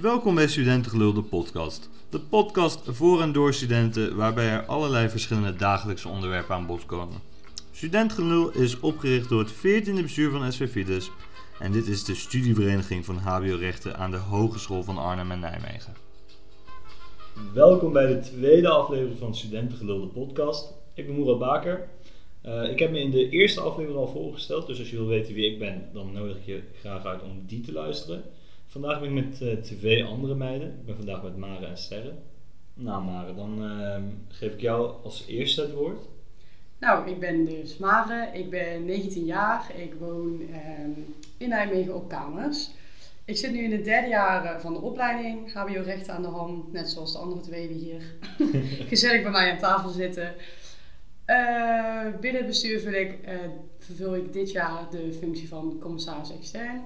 Welkom bij Studentengelul, de podcast. De podcast voor en door studenten, waarbij er allerlei verschillende dagelijkse onderwerpen aan bod komen. Studentengelul is opgericht door het 14e bestuur van SV Fides en dit is de studievereniging van HBO-rechten aan de Hogeschool van Arnhem en Nijmegen. Welkom bij de tweede aflevering van Studentengelul, de podcast. Ik ben Moerad Baker. Uh, ik heb me in de eerste aflevering al voorgesteld, dus als je wil weten wie ik ben, dan nodig ik je graag uit om die te luisteren. Vandaag ben ik met uh, twee andere meiden. Ik ben vandaag met Mare en Sterre. Nou Mare, dan uh, geef ik jou als eerste het woord. Nou, ik ben dus Mare, ik ben 19 jaar, ik woon in Nijmegen op kamers. Ik zit nu in het derde jaar van de opleiding, HBO Rechten aan de hand, net zoals de andere twee die hier gezellig bij mij aan tafel zitten. Uh, binnen het bestuur ik, uh, vervul ik dit jaar de functie van commissaris extern.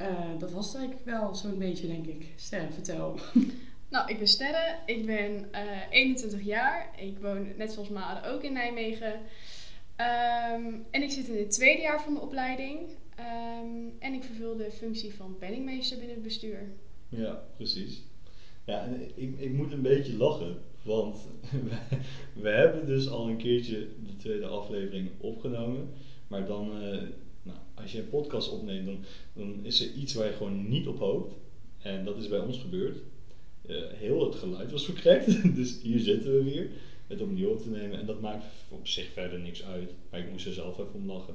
Uh, dat was het eigenlijk wel zo'n beetje, denk ik. Sterre, vertel. Nou, ik ben Sterre. Ik ben 21 jaar. Ik woon net zoals Made ook in Nijmegen. Um, en ik zit in het tweede jaar van de opleiding. Um, en ik vervul de functie van penningmeester binnen het bestuur. Ja, precies. Ja, en ik, ik moet een beetje lachen. Want we, hebben dus al een keertje de tweede aflevering opgenomen. Maar dan, uh, nou, als je een podcast opneemt, dan, dan is er iets waar je gewoon niet op hoopt. En dat is bij ons gebeurd. Uh, heel het geluid was verkrekt. dus hier zitten we weer. Het opnieuw op te nemen. En dat maakt op zich verder niks uit. Maar ik moest er zelf even om lachen.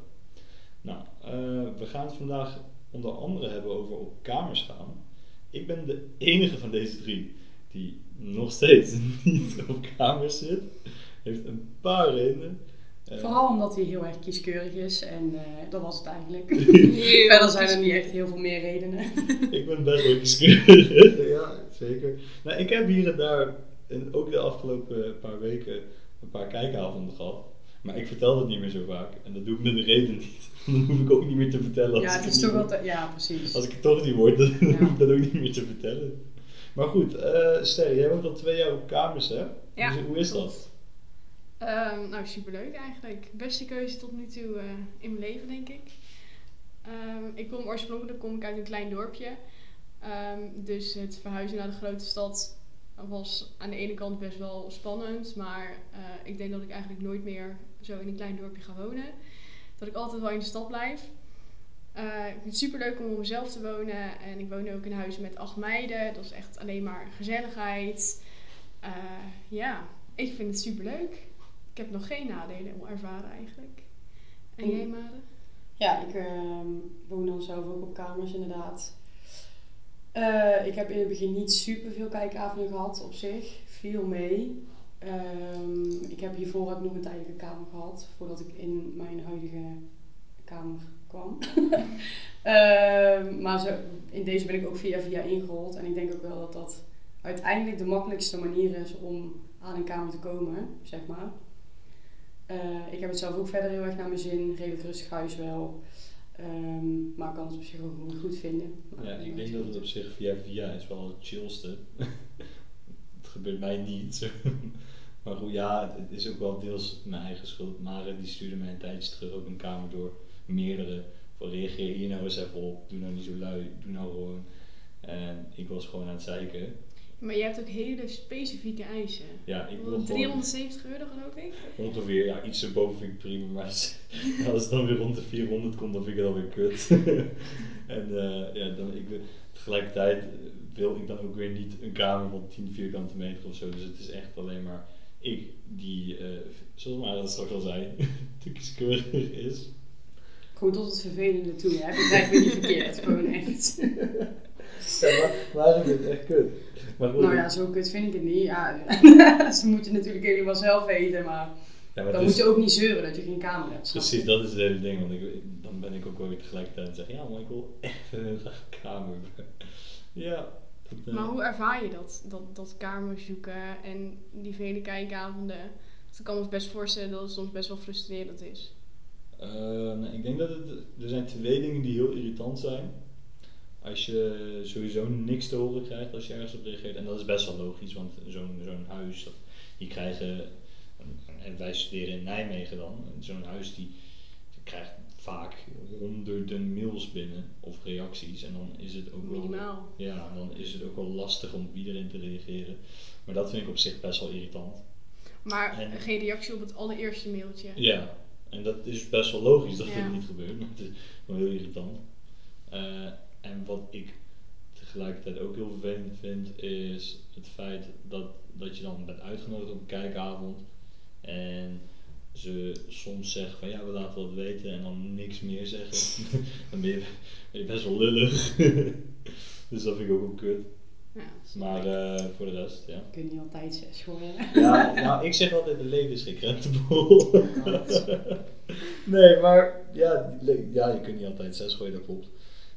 Nou, uh, we gaan het vandaag onder andere hebben over op kamers gaan. Ik ben de enige van deze drie die nog steeds niet op kamers zit. Heeft een paar redenen. Vooral omdat hij heel erg kieskeurig is en uh, dat was het eigenlijk. Verder zijn er niet echt heel veel meer redenen. ik ben best wel kieskeurig, ja zeker. Nou, ik heb hier en daar, en ook de afgelopen paar weken, een paar kijkavonden gehad. Maar ik vertel dat niet meer zo vaak. En dat doe ik met een reden niet. Dan hoef ik ook niet meer te vertellen. Ja, het is toch altijd, ja precies. Als ik het toch niet word, dan ja. hoef ik dat ook niet meer te vertellen. Maar goed, uh, Ster, jij woont al twee jaar op kamers, hè? Ja. Dus, hoe is dat? Um, nou, superleuk eigenlijk. Beste keuze tot nu toe uh, in mijn leven, denk ik. Um, ik kom oorspronkelijk kom ik uit een klein dorpje. Um, dus het verhuizen naar de grote stad was aan de ene kant best wel spannend. Maar uh, ik denk dat ik eigenlijk nooit meer zo in een klein dorpje ga wonen. Dat ik altijd wel in de stad blijf. Uh, ik vind het super leuk om op mezelf te wonen. En ik woon ook in huis met acht meiden. Dat is echt alleen maar gezelligheid. Ja, ik vind het super leuk. Ik heb nog geen nadelen ervaren eigenlijk. En jij, Made? Ja, ik uh, woon dan zelf ook op kamers inderdaad. Uh, ik heb in het begin niet super veel kijkavonden gehad op zich. Viel mee. Um, ik heb hiervoor ook nog een tijdelijke kamer gehad. Voordat ik in mijn huidige kamer kwam. uh, maar zo, in deze ben ik ook via via ingerold. En ik denk ook wel dat dat uiteindelijk de makkelijkste manier is om aan een kamer te komen, zeg maar. Uh, ik heb het zelf ook verder heel erg naar mijn zin. Redelijk rustig huis wel. Um, maar ik kan het op zich ook goed vinden. Ja, ik denk dat het op zich via via is wel het chillste. het gebeurt mij niet. maar goed, ja, het is ook wel deels mijn eigen schuld. Mare die stuurde mij een tijdje terug ook een kamer door. Meerdere. Van reageer hier nou eens even op. Doe nou niet zo lui. Doe nou gewoon. En ik was gewoon aan het zeiken. Maar je hebt ook hele specifieke eisen. Ja, ik wil 370 euro geloof ik? Ongeveer, ja, iets erboven vind ik prima. Maar als, als het dan weer rond de 400 komt, dan vind ik het alweer kut. en uh, ja, dan, ik, tegelijkertijd wil ik dan ook weer niet een kamer van 10 vierkante meter of zo. Dus het is echt alleen maar ik die, uh, zoals Mara dat straks al zei, te kieskeurig is. Gewoon tot het vervelende toe, hè? Begrijp me niet verkeerd, gewoon echt. Ja, maar, vind het echt kut. Maar goed, nou ja, zo kut vind ik het niet. Ja, ze moeten natuurlijk helemaal zelf weten, maar, ja, maar dan moet je ook niet zeuren dat je geen kamer hebt. Precies, dat is het hele ding. Want ik, dan ben ik ook wel weer tegelijkertijd en zeg ja, maar ik wil echt een kamer. ja. Dat, uh, maar hoe ervaar je dat, dat, dat kamer zoeken en die vele kijkavonden? Dus ik kan me best voorstellen dat het soms best wel frustrerend is. Uh, nou, ik denk dat het, er zijn twee dingen die heel irritant zijn als je sowieso niks te horen krijgt als je ergens op reageert. En dat is best wel logisch, want zo'n zo'n huis, dat, die krijgen, en wij studeren in Nijmegen dan, zo'n huis die, die, krijgt vaak honderden mails binnen of reacties. En dan is het ook wel, Minimaal. ja, dan is het ook wel lastig om op iedereen te reageren. Maar dat vind ik op zich best wel irritant. Maar En- geen reactie op het allereerste mailtje. Ja, en dat is best wel logisch dat Ja. dit niet gebeurt, maar het is wel heel irritant. Eh, en wat ik tegelijkertijd ook heel vervelend vind, is het feit dat, dat je dan bent uitgenodigd op een kijkavond en ze soms zeggen van ja, we laten wat weten en dan niks meer zeggen. dan ben je, ben je best wel lullig. dus dat vind ik ook wel kut. Ja, Maar eh, voor de rest, ja. Kun je niet altijd zes gooien. Ja, nou, ik zeg altijd, de leven is geen krentenbol. nee, maar ja, ja, je kunt niet altijd zes gooien, dat klopt.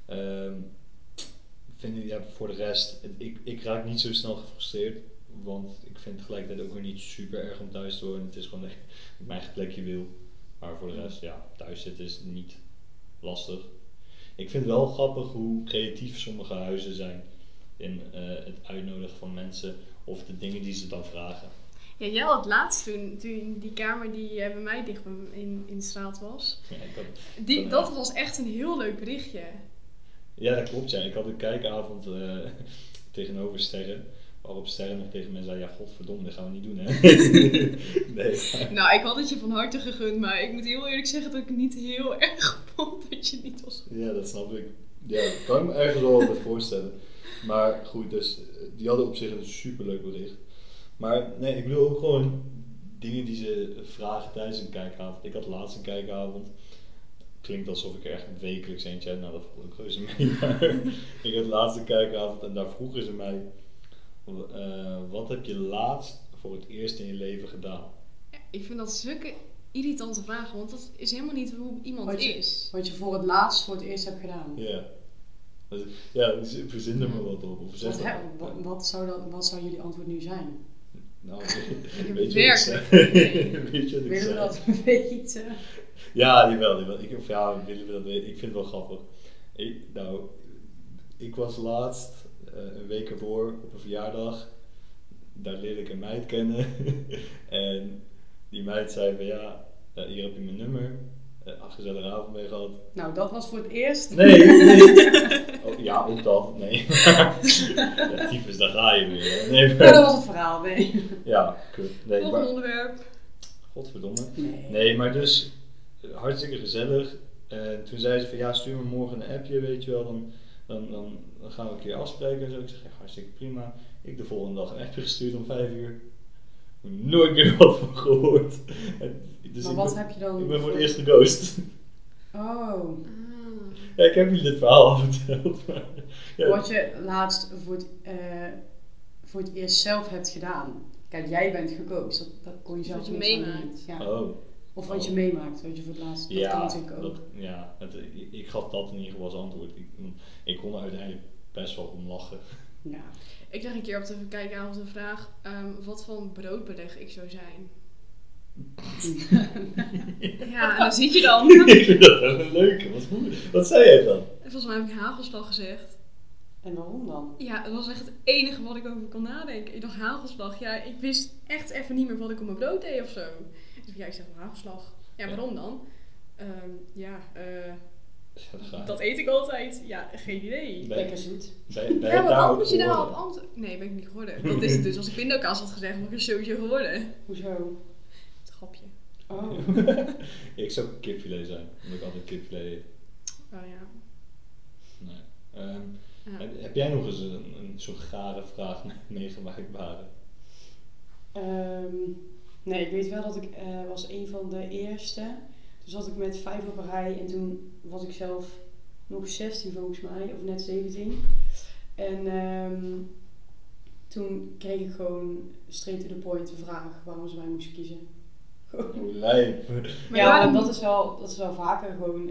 Ehm, vind ik, ja, voor de rest, het- ik, ik raak niet zo snel gefrustreerd. Want ik vind het tegelijkertijd ook weer niet super erg om thuis te wonen. Het is gewoon echt dat mijn eigen plekje wil. Maar voor de rest, ja, thuis zitten is niet lastig. Ik vind het wel grappig hoe creatief sommige huizen zijn in eh, het uitnodigen van mensen of de dingen die ze dan vragen. Ja, jij had laatst toen, toen die kamer die eh, bij mij dicht in, in de straat was. Ja, had- Die, dat was echt een heel leuk berichtje. Ja, dat klopt. Ja. Ik had een kijkavond eh, tegenover Sterren. Waarop Sterren nog tegen mij zei: Ja, godverdomme, dat gaan we niet doen, hè? nee. Nou, ik had het je van harte gegund, maar ik moet heel eerlijk zeggen dat ik het niet heel erg vond dat je niet was. Ja, dat snap ik. Ja, dat kan ik me ergens wel wat voorstellen. Maar goed, dus eh, die hadden op zich een superleuk bericht. Maar nee, ik bedoel ook gewoon dingen die ze vragen tijdens een kijkavond. Ik had laatst een kijkavond. Klinkt alsof ik er echt wekelijks eentje heb. Nou, dat valt ook reuze mee. Maar ik had laatst een kijkavond en daar vroegen ze mij... eh, wat heb je laatst voor het eerst in je leven gedaan? Ja, ik vind dat zulke irritante vragen, want dat is helemaal niet hoe iemand Wat je- is. Wat je voor het laatst voor het eerst hebt gedaan. Ja. Ja, verzin er maar wat op. Of zeg Wat, dat. hè, wat, wat, zou dat, wat zou jullie antwoord nu zijn? Nou, weet je werk. zeg? Nee. weet je Willen we dat weten? Ja, jawel, jawel. Ik, of ja, willen we dat weten? Ik vind het wel grappig. Ik, nou, ik was laatst, eh, een week ervoor, op een verjaardag. Daar leerde ik een meid kennen. en die meid zei van ja, eh, hier heb je mijn nummer. Eh een gezellige avond mee gehad. Nou, dat was voor het eerst. Nee, nee. Oh, ja, ook dat. Nee. ja, tyfus, daar ga je weer. hè. Nee, Maar dat was het verhaal, nee. ja, kut. Nee, Volgende maar, onderwerp. godverdomme. Nee. Nee, maar dus eh, hartstikke gezellig. En toen zei ze van ja, stuur me morgen een appje, weet je wel. Dan, dan, dan, dan gaan we een keer afspreken en zo. Ik zeg ja, hartstikke prima. Ik de volgende dag een appje gestuurd om vijf uur. Nooit meer wat van gehoord. En, dus maar wat ben, heb je dan... ik ben voor het eerst geghost. Oh. Ja, ik heb jullie dit verhaal al verteld. Maar, ja. Wat je laatst voor het, eh, voor het eerst zelf hebt gedaan. Kijk, jij bent geghost. Dat, dat kon je zelf Wat je meemaakt. Ja. Oh, Of wat je Oh. meemaakt, wat je voor het laatst... Dat kan ja, natuurlijk ook. dat, ja het, ik, ik gaf dat in ieder geval als antwoord. Ik, ik kon er uiteindelijk best wel om lachen. Ja. Ik kreeg een keer op de kijkavond een vraag ehm, wat voor broodbeleg ik zou zijn. Ja, en dan zit je dan. ik vind dat wel een leuke. Wat, wat zei jij dan? Volgens mij heb ik hagelslag gezegd. En waarom dan? Ja, dat was echt het enige wat ik over kon nadenken. Ik dacht hagelslag. Ja, ik wist echt even niet meer wat ik op mijn brood deed of zo. Dus ja, ik zeg wel hagelslag. Ja, waarom dan? Ehm, ja, eh. Dat eet ik altijd. Ja, geen idee. Ben- Lekker zoet. Ben, ben Ja, maar wat ook moet je daar op antwoorden? Nee, ben ik niet geworden. Dat is het dus. Als ik pindakaas had gezegd, was ik er sowieso geworden. Hoezo? Het grapje. Oh. ik zou kipfilet zijn, omdat ik altijd kipfilet eet. Oh ja. Nee. Ehm, ja. heb, heb jij nog eens een, een zo'n gare vraag meegemaakt, Baren? Ehm, nee, ik weet wel dat ik eh, was een van de eerste. Toen zat ik met vijf op een rij en toen was ik zelf nog 16 volgens mij, of net 17. En ehm, toen kreeg ik gewoon straight to the point de vraag waarom ze mij moesten kiezen. Lijp. Maar ja, en dat is wel, dat is wel vaker gewoon,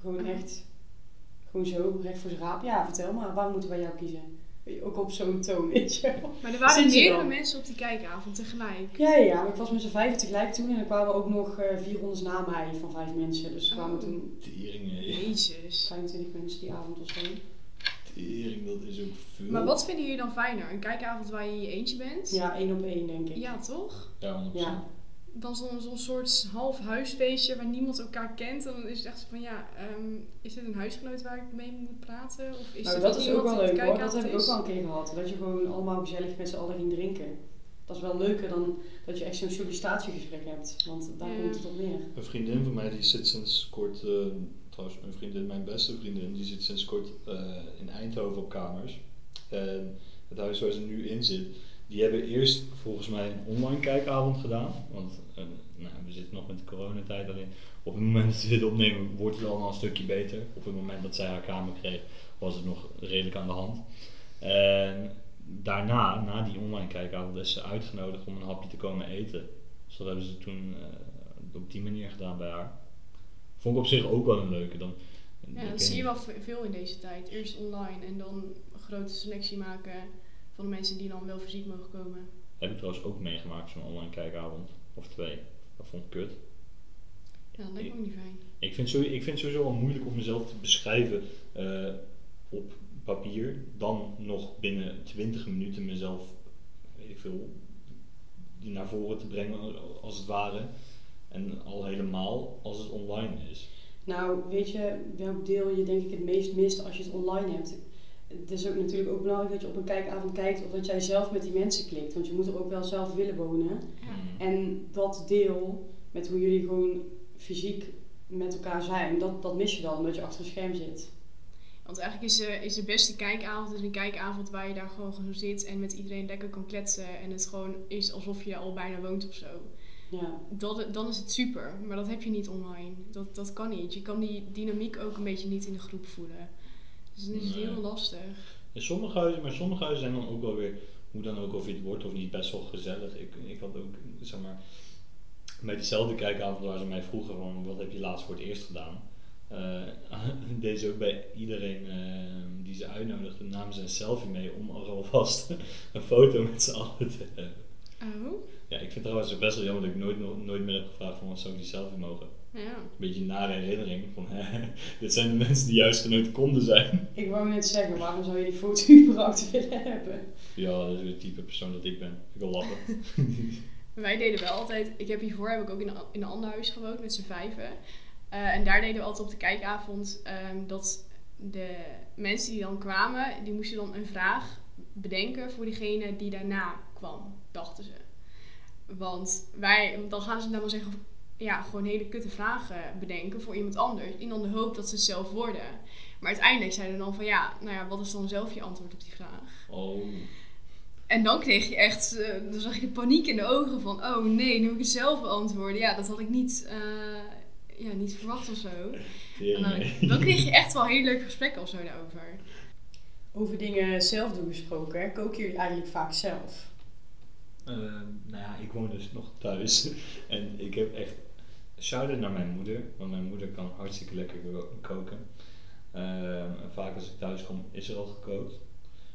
gewoon echt, gewoon zo, recht voor zijn raap. Ja, vertel maar, waarom moeten wij jou kiezen? Ook op zo'n toon, weet je wel. Maar er waren meerdere mensen op die kijkavond tegelijk. Ja, ja, maar ik was met z'n vijf tegelijk toen en er kwamen ook nog eh 400 na mij van vijf mensen. Dus er kwamen Oh. toen Tering. Jezus. 25 mensen die avond of zo. Tering, dat is ook veel. Maar wat vinden jullie dan fijner? Een kijkavond waar je in je eentje bent? Ja, één op één denk ik. Ja, toch? Ja, 100%. Ja. Dan zo'n zo'n soort half huisfeestje waar niemand elkaar kent. En dan is het echt zo van ja, ehm, is dit een huisgenoot waar ik mee moet praten? Of is nou, dit dat is ook wel het leuk hoor. Dat heb ik ook wel een keer gehad. Dat je gewoon allemaal gezellig met z'n allen ging drinken. Dat is wel leuker dan dat je echt zo'n sollicitatiegesprek hebt. Want daar Ja. komt het op neer. Een vriendin van mij die zit sinds kort, eh, trouwens een vriendin, mijn beste vriendin, die zit sinds kort eh, in Eindhoven op kamers. En het huis waar ze nu in zit, die hebben eerst volgens mij een online kijkavond gedaan. Want eh, nou, we zitten nog met de coronatijd alleen. Op het moment dat we dit opnemen wordt het allemaal een stukje beter. Op het moment dat zij haar kamer kreeg was het nog redelijk aan de hand. En daarna, na die online kijkavond, is ze uitgenodigd om een hapje te komen eten. Dus dat hebben ze toen eh, op die manier gedaan bij haar. Vond ik op zich ook wel een leuke. Dan, Ja, dat zie je wel ve- veel in deze tijd. Eerst online en dan een grote selectie maken van de mensen die dan wel fysiek mogen komen. Heb ik trouwens ook meegemaakt, zo'n online kijkavond. Of twee. Dat vond ik kut. Ja, dat lijkt me ook niet fijn. Ik vind, sowieso, ik vind het sowieso wel moeilijk om mezelf te beschrijven eh, op papier. Dan nog binnen 20 minuten mezelf, weet ik veel, die naar voren te brengen als het ware. En al helemaal als het online is. Nou, weet je welk deel je denk ik het meest mist als je het online hebt? Het is ook natuurlijk ook belangrijk dat je op een kijkavond kijkt of dat jij zelf met die mensen klikt. Want je moet er ook wel zelf willen wonen. Ja. En dat deel met hoe jullie gewoon fysiek met elkaar zijn, dat, dat mis je dan omdat je achter een scherm zit. Want eigenlijk is, eh, is de beste kijkavond is een kijkavond waar je daar gewoon, gewoon zit en met iedereen lekker kan kletsen. En het gewoon is alsof je al bijna woont of zo. Ja. Dat, dan is het super, maar dat heb je niet online. Dat, dat kan niet. Je kan die dynamiek ook een beetje niet in de groep voelen. Dus dan is het heel lastig. In sommige huizen, maar sommige huizen zijn dan ook wel weer, hoe dan ook of je het wordt of niet, best wel gezellig. Ik, ik had ook, zeg maar, bij diezelfde kijkavond waar ze mij vroegen van wat heb je laatst voor het eerst gedaan. eh deed ze ook bij iedereen eh, die ze uitnodigde, namen ze een selfie mee om alvast een foto met z'n allen te hebben. Oh? Ja, ik vind het trouwens best wel jammer dat ik nooit, no- nooit meer heb gevraagd van wat zou ik die selfie mogen. Ja. Een beetje een nare herinnering van dit zijn de mensen die juist genoten konden zijn. Ik wou net zeggen, waarom zou je die foto überhaupt willen hebben? Ja, dat is het type persoon dat ik ben. Ik wil lachen. Wij deden wel altijd, ik heb hiervoor heb ik ook in een, in een ander huis gewoond met z'n vijven. Eh, en daar deden we altijd op de kijkavond ehm, dat de mensen die dan kwamen, die moesten dan een vraag bedenken voor diegene die daarna kwam, dachten ze. Want wij, dan gaan ze dan wel zeggen, ja, gewoon hele kutte vragen bedenken voor iemand anders. In dan de hoop dat ze het zelf worden. Maar uiteindelijk zeiden dan van ja, nou ja, wat is dan zelf je antwoord op die vraag? Oh. En dan kreeg je echt, eh, dan zag je de paniek in de ogen van, oh nee, nu moet ik het zelf beantwoorden. Ja, dat had ik niet, eh, ja, niet verwacht of zo. En dan, nee. dan kreeg je echt wel hele leuke gesprekken of zo daarover. Over dingen zelf doen gesproken, hè? koken jullie eigenlijk vaak zelf? Eh, nou ja, ik woon dus nog thuis. En ik heb echt... Shout-out naar mijn moeder. Want mijn moeder kan hartstikke lekker ko- koken. Eh, en vaak als ik thuis kom, is er al gekookt.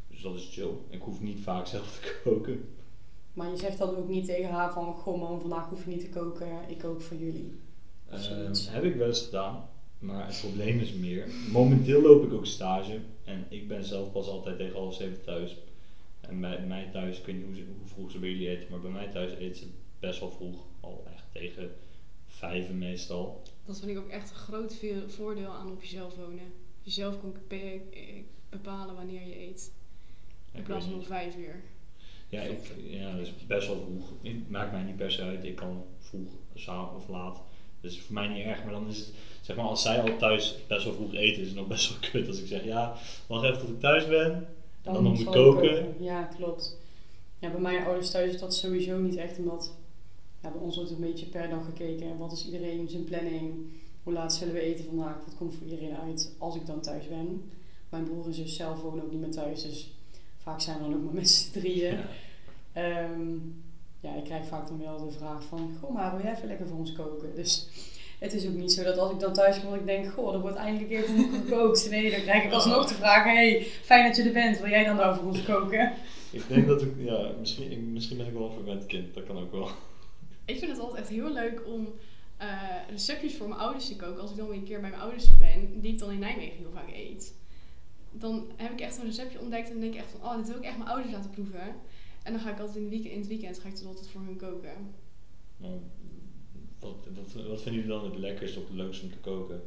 Dus dat is chill. Ik hoef niet vaak zelf te koken. Maar je zegt dan ook niet tegen haar van, goh man, vandaag hoef je niet te koken, ik kook voor jullie. Eh, zoiets. heb ik wel eens gedaan. Maar het probleem is meer. Momenteel loop ik ook stage. En ik ben zelf pas altijd tegen half zeven thuis. En bij mij thuis, ik weet niet hoe, ze- hoe vroeg ze bij jullie eten. Maar bij mij thuis eten ze best wel vroeg. Al echt tegen vijven meestal. Dat vind ik ook echt een groot veel voordeel aan op jezelf wonen. Jezelf kon eh, bepalen wanneer je eet. In Ik plaats van om vijf uur. Ja, ik, ja, dat is best wel vroeg. Het maakt mij niet per se uit. Ik kan vroeg, s'avonds of laat. Dus voor mij niet erg. Maar dan is het, zeg maar, als zij al thuis best wel vroeg eten, is het nog best wel kut als ik zeg, ja, wacht even tot ik thuis ben. En dan, nog moet zal koken. Ja, klopt. Ja, bij mijn ouders thuis is dat sowieso niet echt, omdat ja, bij ons wordt een beetje per dag gekeken. Wat is iedereen zijn planning? Hoe laat zullen we eten vandaag? Wat komt voor iedereen uit als ik dan thuis ben? Mijn broer en zus zelf wonen ook niet meer thuis, dus vaak zijn we dan ook maar met z'n drieën. Ja. Ehm, ja, ik krijg vaak dan wel de vraag van, goh maar wil jij even lekker voor ons koken? Dus het is ook niet zo dat als ik dan thuis kom, dat ik denk, goh, er wordt eindelijk even voor gekookt. Nee, dan krijg ik alsnog de vraag, hey, fijn dat je er bent, wil jij dan nou voor ons koken? Ik denk dat ik, ja, misschien, ik- misschien ben ik wel een verwend kind. Dat kan ook wel. Ik vind het altijd echt heel leuk om eh, receptjes voor mijn ouders te koken. Als ik dan weer een keer bij mijn ouders ben, die ik dan in Nijmegen heel vaak eet. Dan heb ik echt een receptje ontdekt en denk ik echt van, oh, dit wil ik echt mijn ouders laten proeven. En dan ga ik altijd in, in het weekend ga ik het altijd voor hun koken. Nou, wat, wat, wat vinden jullie dan het lekkerst of het leukst om te koken?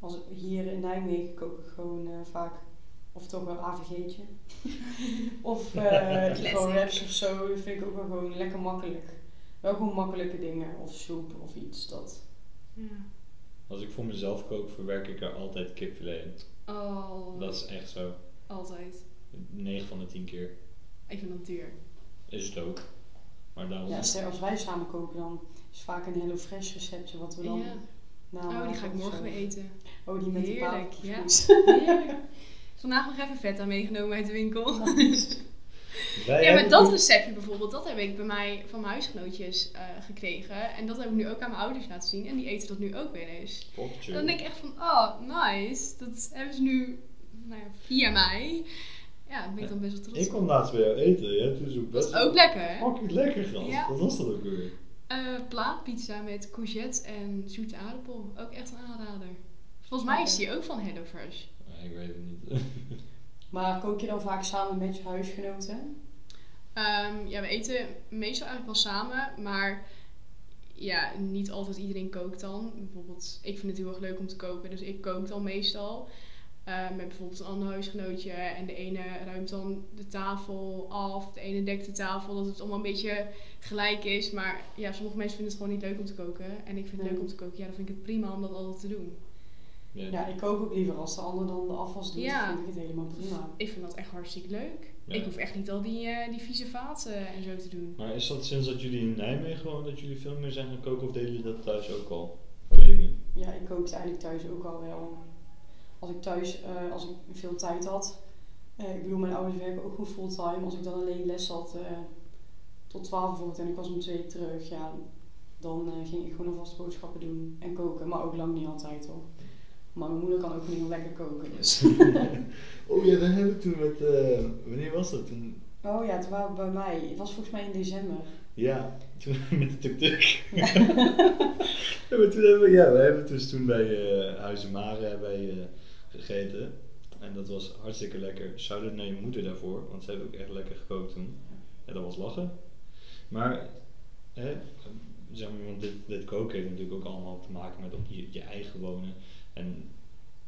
Als, hier in Nijmegen kook ik gewoon eh, vaak, of toch wel AVG'tje. of eh Classic. gewoon wraps of zo, dat vind ik ook wel gewoon lekker makkelijk. Wel gewoon makkelijke dingen, of soep of iets. Dat. Ja. Als ik voor mezelf kook, verwerk ik er altijd kipfilet in. Oh, Dat is echt zo. altijd. 9 van de 10 keer. Ik vind dat duur. Is het ook. Maar daarom... Ja, stel als wij samen koken, dan is vaak een Hello Fresh receptje wat we dan Ja. namaken Oh, die ga ik morgen weer eten. Oh, die met de Heerlijk, paprika's. ja. Heerlijk. Vandaag nog even feta meegenomen uit de winkel. Wij Ja, maar dat receptje bijvoorbeeld, dat heb ik bij mij van mijn huisgenootjes eh, gekregen. En dat heb ik nu ook aan mijn ouders laten zien. En die eten dat nu ook weer eens. En dan denk ik echt van, oh, nice. Dat hebben ze nu nou ja, via mij. Ja, daar ben ik dan best wel trots Ik kwam laatst bij jou eten. Ja, toen is ook Dat best is ook lekker, hè? fucking lekker gast. Ja. Wat was dat ook weer? Eh plaatpizza met courgette en zoete aardappel. Ook echt een aanrader. Volgens mij is die ook van HelloFresh. Nee, ik weet het niet. Maar kook je dan vaak samen met je huisgenoten? Ehm, ja, we eten meestal eigenlijk wel samen, maar ja, niet altijd iedereen kookt dan. Bijvoorbeeld, ik vind het heel erg leuk om te koken, dus ik kook dan meestal. Ehm, met bijvoorbeeld een ander huisgenootje en de ene ruimt dan de tafel af, de ene dekt de tafel, dat het allemaal een beetje gelijk is. Maar ja, sommige mensen vinden het gewoon niet leuk om te koken en ik vind het Nee. leuk om te koken. Ja, dan vind ik het prima om dat altijd te doen. Ja. Ja, ik kook ook liever als de ander dan de afwas doet. Ja. Dan vind ik het helemaal prima. Ik vind dat echt hartstikke leuk. Ja. Ik hoef echt niet al die, eh, die vieze vaten en zo te doen. Maar is dat sinds dat jullie in Nijmegen wonen, dat jullie veel meer zijn gaan koken of deden jullie dat thuis ook al? Dat weet ik niet. Ja, ik kookte eigenlijk thuis ook al wel. Als ik thuis, eh, als ik veel tijd had. eh, ik bedoel, mijn ouders werken ook gewoon fulltime. Als ik dan alleen les had eh, tot 12 bijvoorbeeld en ik was om twee terug. Ja, dan eh, ging ik gewoon alvast boodschappen doen en koken. Maar ook lang niet altijd hoor. Maar mijn moeder kan ook heel lekker koken. Dus. oh ja, dat hebben we toen met... eh, wanneer was dat? Toen, Oh ja, toen waren we bij mij. Het was volgens mij in december. ja, toen met de tuk-tuk. ja, maar toen hebben we, ja, we hebben dus toen bij eh Huizen Mare hebben eh, gegeten. En dat was hartstikke lekker. Shout-out naar je moeder daarvoor, want zij heeft ook echt lekker gekookt toen. Ja, dat was lachen. Maar, hè, zeg maar, want dit, dit koken heeft natuurlijk ook allemaal te maken met op je, je eigen wonen. En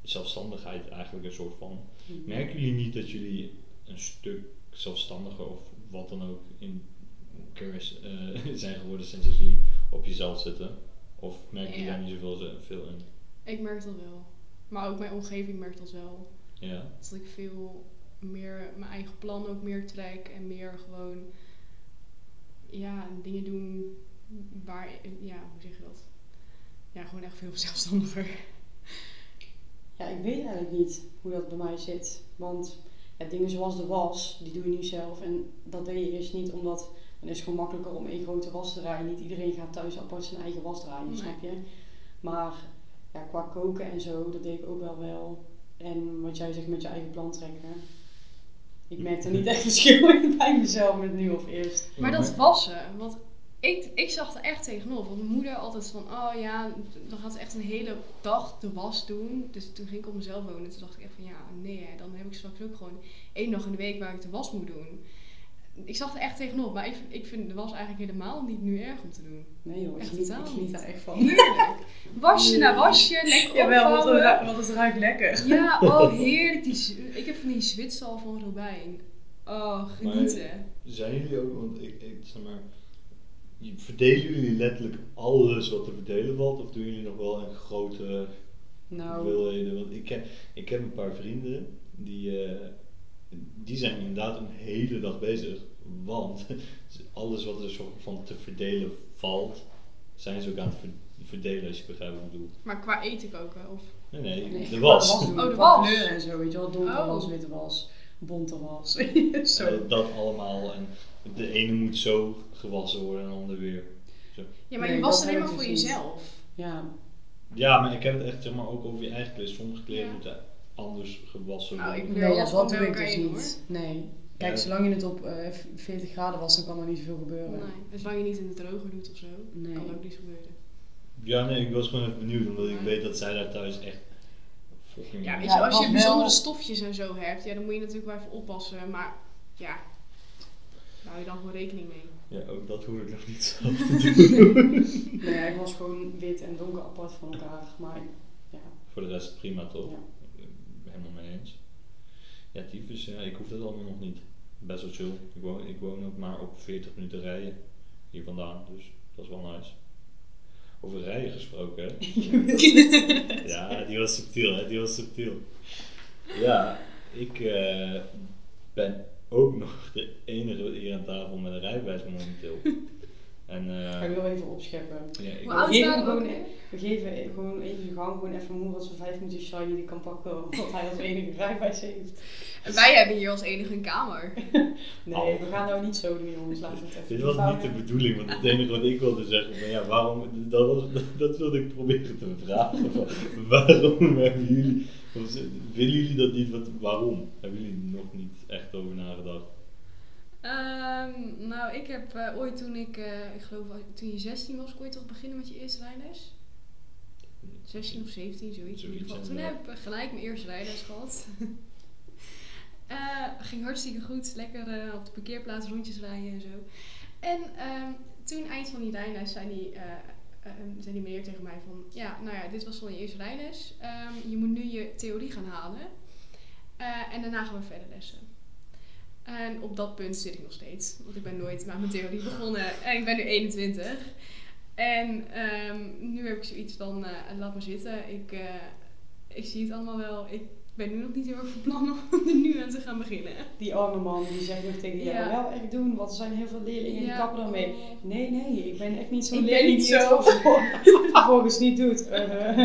zelfstandigheid eigenlijk een soort van. Merken jullie niet dat jullie een stuk zelfstandiger of wat dan ook in kennis eh, zijn geworden sinds dat jullie op jezelf zitten? Of merken jullie Ja. daar niet zoveel veel in? Ik merk dat wel. Maar ook mijn omgeving merkt dat wel. Ja. Dat ik veel meer mijn eigen plan ook meer trek en meer gewoon ja, dingen doen waar, ja, hoe zeg je dat? Ja, gewoon echt veel zelfstandiger. Ja, ik weet eigenlijk niet hoe dat bij mij zit. Want ja, dingen zoals de was, die doe je nu zelf. En dat deed je eerst niet, omdat dan is het gewoon makkelijker om één grote was te draaien. Niet iedereen gaat thuis apart zijn eigen was draaien, Nee. snap je? Maar ja, qua koken en zo, dat deed ik ook wel wel. En wat jij zegt met je eigen plan trekken. Ik merk er niet echt verschil in bij mezelf met nu of eerst. Maar dat wassen, want ik, ik zag er echt tegenop. Want mijn moeder altijd van, oh ja, dan gaat ze echt een hele dag de was doen. Dus toen ging ik op mezelf wonen. Toen dacht ik echt van, ja, nee, hè, dan heb ik straks ook gewoon één dag in de week waar ik de was moet doen. Ik zag er echt tegenop, maar ik, ik vind de was eigenlijk helemaal niet nu erg om te doen. Nee joh, ik Echt ik totaal niet. daar echt van. Heerlijk. Wasje na wasje, lekker opvouwen. want het ruikt lekker. Ja, oh heerlijk. Die, ik heb van die zwitsal van Robijn. Oh, genieten. Zijn jullie ook, want ik, ik zeg maar, verdelen jullie letterlijk alles wat te verdelen valt? Of doen jullie nog wel een grote Nou, hoeveelheden? Want ik heb, ik heb een paar vrienden die, eh, die zijn inderdaad een hele dag bezig. Want alles wat er soort van te verdelen valt, zijn ze ook aan het ver- verdelen als je begrijpt wat ik bedoel. Maar qua eten koken, of... Nee, nee, nee, de was. Oh, de qua was. kleuren en zo, weet je wel. Donker Oh. was, witte was, bonte was. zo. Eh, dat allemaal. En de ene moet zo gewassen worden en de ander weer. Ja, maar Nee, je was ik voor dus niet. jezelf. Ja, Ja, maar ik heb het echt zeg maar, ook over je eigen kleren. Sommige kleren Ja. moeten anders gewassen Nou, worden. ik- nee, ja, dat komt doe ik dus niet. Nee. Kijk, zolang je het op eh, 40 graden was, dan kan er niet zoveel gebeuren. Nee, dus zolang je niet in het droger doet of zo, Nee. kan ook niets gebeuren. Ja, nee, ik was gewoon even benieuwd, omdat ik weet dat zij daar thuis echt. Ja, weet Ja, je, als je bijzondere wel- stofjes en zo hebt, ja, dan moet je natuurlijk wel even oppassen. Maar ja, daar hou je dan gewoon rekening mee. Ja, ook dat hoef ik nog niet zelf te doen. Nee, hij was gewoon wit en donker apart van elkaar. Maar ja, Voor de rest prima toch? Ja. Helemaal mee eens. Ja, tyfus, ja, ik hoef dat allemaal nog niet. Best wel chill. Ik woon, ik woon ook maar op 40 minuten rijden hier vandaan, dus dat is wel nice. Over rijden gesproken, hè? Ja, die was subtiel, hè? Die was subtiel. Ja, ik eh, ben ook nog de enige hier aan tafel met een rijbewijs momenteel. En ik eh wil even opscheppen. ja, ik Hoe oud gewoon, we geven gewoon even de gang, gewoon even moe als we vijf minuten shiny die kan pakken, omdat hij als enige rijbewijs heeft. En wij hebben hier als enige een kamer. Nee, we gaan nou niet zo doen jongens, laten we het even Dit was niet de bedoeling, want het enige wat ik wilde zeggen, van ja, waarom, dat, was, dat, dat wilde ik proberen te vragen. Van, waarom hebben jullie, willen jullie dat niet, wat, waarom? Hebben jullie er nog niet echt over nagedacht? Ehm, nou, ik heb eh, ooit toen ik, eh, ik geloof toen je 16 was, kon je toch beginnen met je eerste rijles? 16 of 17, zoiets. in ieder geval. Toen heb ik gelijk mijn eerste rijles gehad. Eh, ging hartstikke goed. Lekker op de parkeerplaats rondjes rijden en zo. En ehm, toen eind van die rijles zei die, eh, eh, zei die meneer tegen mij van... Ja, nou ja, dit was dan je eerste rijles. Ehm, je moet nu je theorie gaan halen. En daarna gaan we verder lessen. En op dat punt zit ik nog steeds. Want ik ben nooit met mijn theorie begonnen. En ik ben nu 21. En ehm, nu heb ik zoiets van, eh, laat maar zitten. Ik, eh, ik zie het allemaal wel. Ik ben nu nog niet heel erg van plan om er nu aan te gaan beginnen. Die arme man die zegt nog tegen jou, Ja. wel echt doen, want er zijn heel veel leerlingen die Ja. kappen ermee. Nee, nee, ik ben echt niet zo'n Ik ben leerling niet die het zo. vervol- vervolgens niet doet. Uh,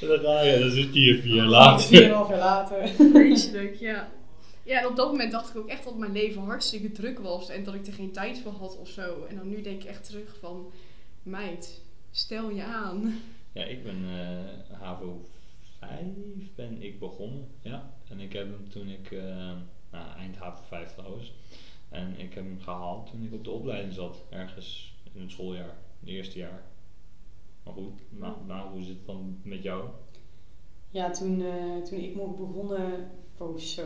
En dan ga je, dan zit je hier vier jaar later. Vier en een half jaar later. Vreselijk, ja. Ja, en op dat moment dacht ik ook echt dat mijn leven hartstikke druk was. En dat ik er geen tijd voor had of zo. En dan nu denk ik echt terug van... Meid, stel je aan. Ja, ik ben eh HAVO 5 ben ik begonnen, ja. En ik heb hem toen ik, eh, nou, eind HAVO 5 trouwens. En ik heb hem gehaald toen ik op de opleiding zat, ergens in het schooljaar, het eerste jaar. Maar goed, maar, maar hoe zit het dan met jou? Ja, toen, eh, toen ik mocht begonnen... Oh, zo.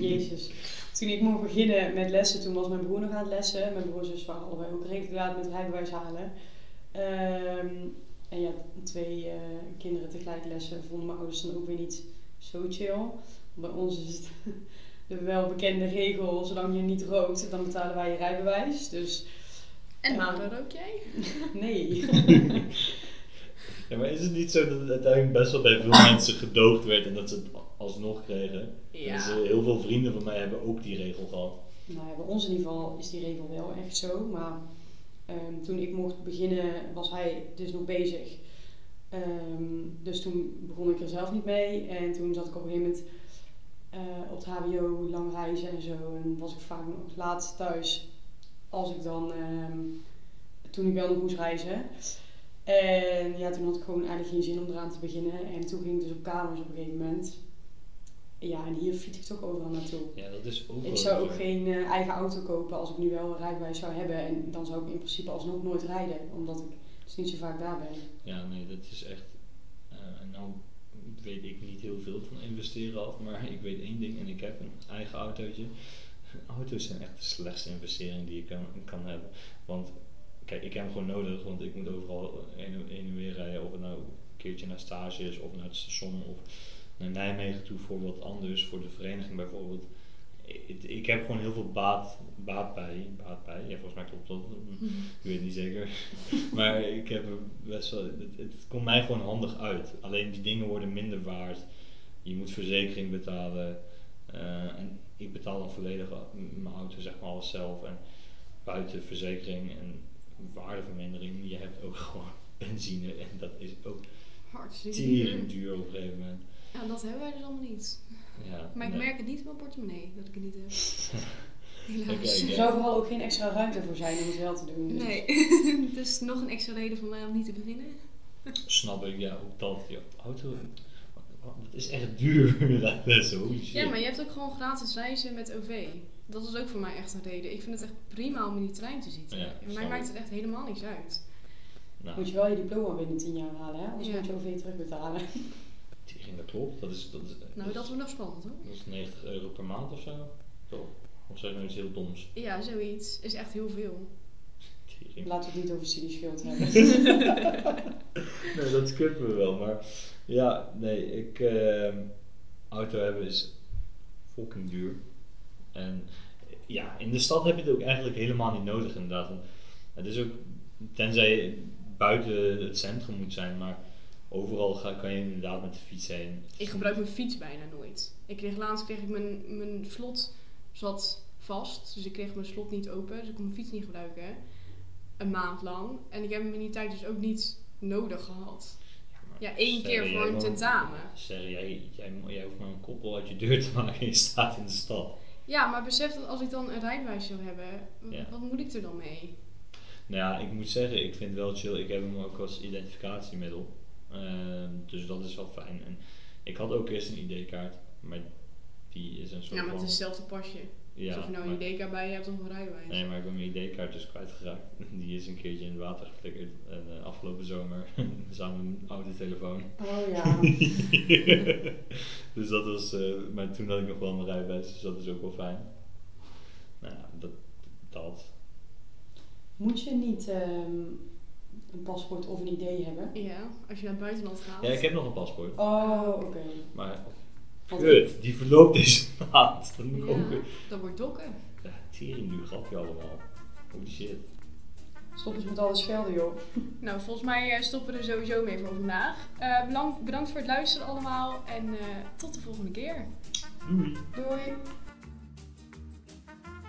Jezus. Toen ik mocht beginnen met lessen, toen was mijn broer nog aan het lessen. Mijn broer en zus waren allebei ook redelijk laat met rijbewijs halen. Ehm, en ja, twee eh, kinderen tegelijk lessen vonden mijn ouders dan ook weer niet zo chill. Bij ons is het de welbekende regel, zolang je niet rookt, dan betalen wij je rijbewijs. Dus En Ja. waarom rook jij? nee. Ja, maar is het niet zo dat het uiteindelijk best wel bij veel mensen gedoogd werd en dat ze het alsnog kregen? Ja. Dus, eh, heel veel vrienden van mij hebben ook die regel gehad. Nou ja, bij ons in ieder geval is die regel wel echt zo. Maar ehm, toen ik mocht beginnen, was hij dus nog bezig. Ehm, dus toen begon ik er zelf niet mee. En toen zat ik op een gegeven moment eh, op het HBO lang reizen en zo. En was ik vaak nog laat thuis. Als ik dan, ehm, toen ik wel nog moest reizen. En ja, toen had ik gewoon eigenlijk geen zin om eraan te beginnen. En toen ging ik dus op kamers op een gegeven moment. Ja, en hier fiets ik toch overal naartoe. Ja, dat is ook Ik zou ook geen eh, eigen auto kopen als ik nu wel een rijbewijs zou hebben. En dan zou ik in principe alsnog nooit rijden. Omdat ik dus niet zo vaak daar ben. Ja, nee, dat is echt. eh, en nou weet ik niet heel veel van investeren af, maar ik weet één ding en ik heb een eigen autootje. Auto's zijn echt de slechtste investering die je kan, kan hebben. Want kijk, ik heb hem gewoon nodig, want ik moet overal heen en- heen en weer rijden. Of het nou een keertje naar stage is, of naar het station, of naar Nijmegen toe voor wat anders, voor de vereniging bijvoorbeeld. Ik, ik heb gewoon heel veel baat, baat bij. Baat bij. Ja, volgens mij klopt dat. Ik weet het niet zeker. maar ik heb best wel. Het, het komt mij gewoon handig uit. Alleen die dingen worden minder waard. Je moet verzekering betalen. eh, en ik betaal dan volledig mijn auto, zeg maar, alles zelf. En buiten verzekering en waardevermindering, je hebt ook gewoon benzine. En dat is ook Hartstikke duur op een gegeven moment. Ja, dat hebben wij dus allemaal niet. Ja, Maar ik nee. merk het niet in mijn portemonnee dat ik het niet heb. Helaas. Er zou vooral ook geen extra ruimte voor zijn om het wel te doen. Dus Nee, dus nog een extra reden voor mij om niet te beginnen. Snap ik, ja, ook dat. Ja, auto, dat is echt duur. holy shit. Ja, maar je hebt ook gewoon gratis reizen met OV. Dat is ook voor mij echt een reden. Ik vind het echt prima om in die trein te zitten. Ja, en mij maakt het echt helemaal niks uit. Nou, moet je wel je diploma binnen 10 jaar halen, hè? anders Ja. moet je OV terugbetalen. Dat klopt. Dat is, dat is, Nou, dat wordt nog spannend hoor. dat is 90 euro per maand of zo. Toch? Of zeg nou iets heel doms? Ja, zoiets is echt heel veel. Tering. Laten we het niet over studieschuld hebben. nee, dat skippen we wel. Maar ja, nee, ik, ehm, auto hebben is fucking duur. En ja, in de stad heb je het ook eigenlijk helemaal niet nodig inderdaad. Het is ook, tenzij je buiten het centrum moet zijn, maar overal ga, kan je inderdaad met de fiets heen. Ik gebruik mijn fiets bijna nooit. Ik kreeg laatst kreeg ik mijn, mijn slot zat vast, dus ik kreeg mijn slot niet open, dus ik kon mijn fiets niet gebruiken. Een maand lang. En ik heb hem in die tijd dus ook niet nodig gehad. Ja, één keer Sorry, voor een tentamen. Zeg, jij, jij, jij hoeft maar een koppel uit je deur te maken en je staat in de stad. Ja, maar besef dat als ik dan een rijbewijs zou hebben, Ja. wat moet ik er dan mee? Nou ja, ik moet zeggen, ik vind het wel chill. Ik heb hem ook als identificatiemiddel. Ehm, dus dat is wel fijn. En ik had ook eerst een ID-kaart, maar die is een soort Ja, maar het is hetzelfde pasje. ja, dus of je nou een ID-kaart bij je hebt of een rijbewijs. Nee, maar ik ben mijn ID-kaart dus kwijtgeraakt. Die is een keertje in het water geflikkerd. En eh, afgelopen zomer samen met mijn oude telefoon. Oh ja. dus dat was, eh, maar toen had ik nog wel mijn rijbewijs, dus dat is ook wel fijn. Nou ja, dat, dat. Moet je niet ehm, een paspoort of een idee hebben? Ja, als je naar het buitenland gaat. Ja, ik heb nog een paspoort. Oh, oké. Maar kut, die verloopt deze maand. Dat moet ik Ja, ook weer. dat wordt dokken. Ja, tering duur grapje allemaal. Holy shit. Stop eens met alle schelden, joh. Nou, volgens mij eh, stoppen we er sowieso mee voor vandaag. Eh, bedankt voor het luisteren allemaal en eh, tot de volgende keer. Doei. Doei.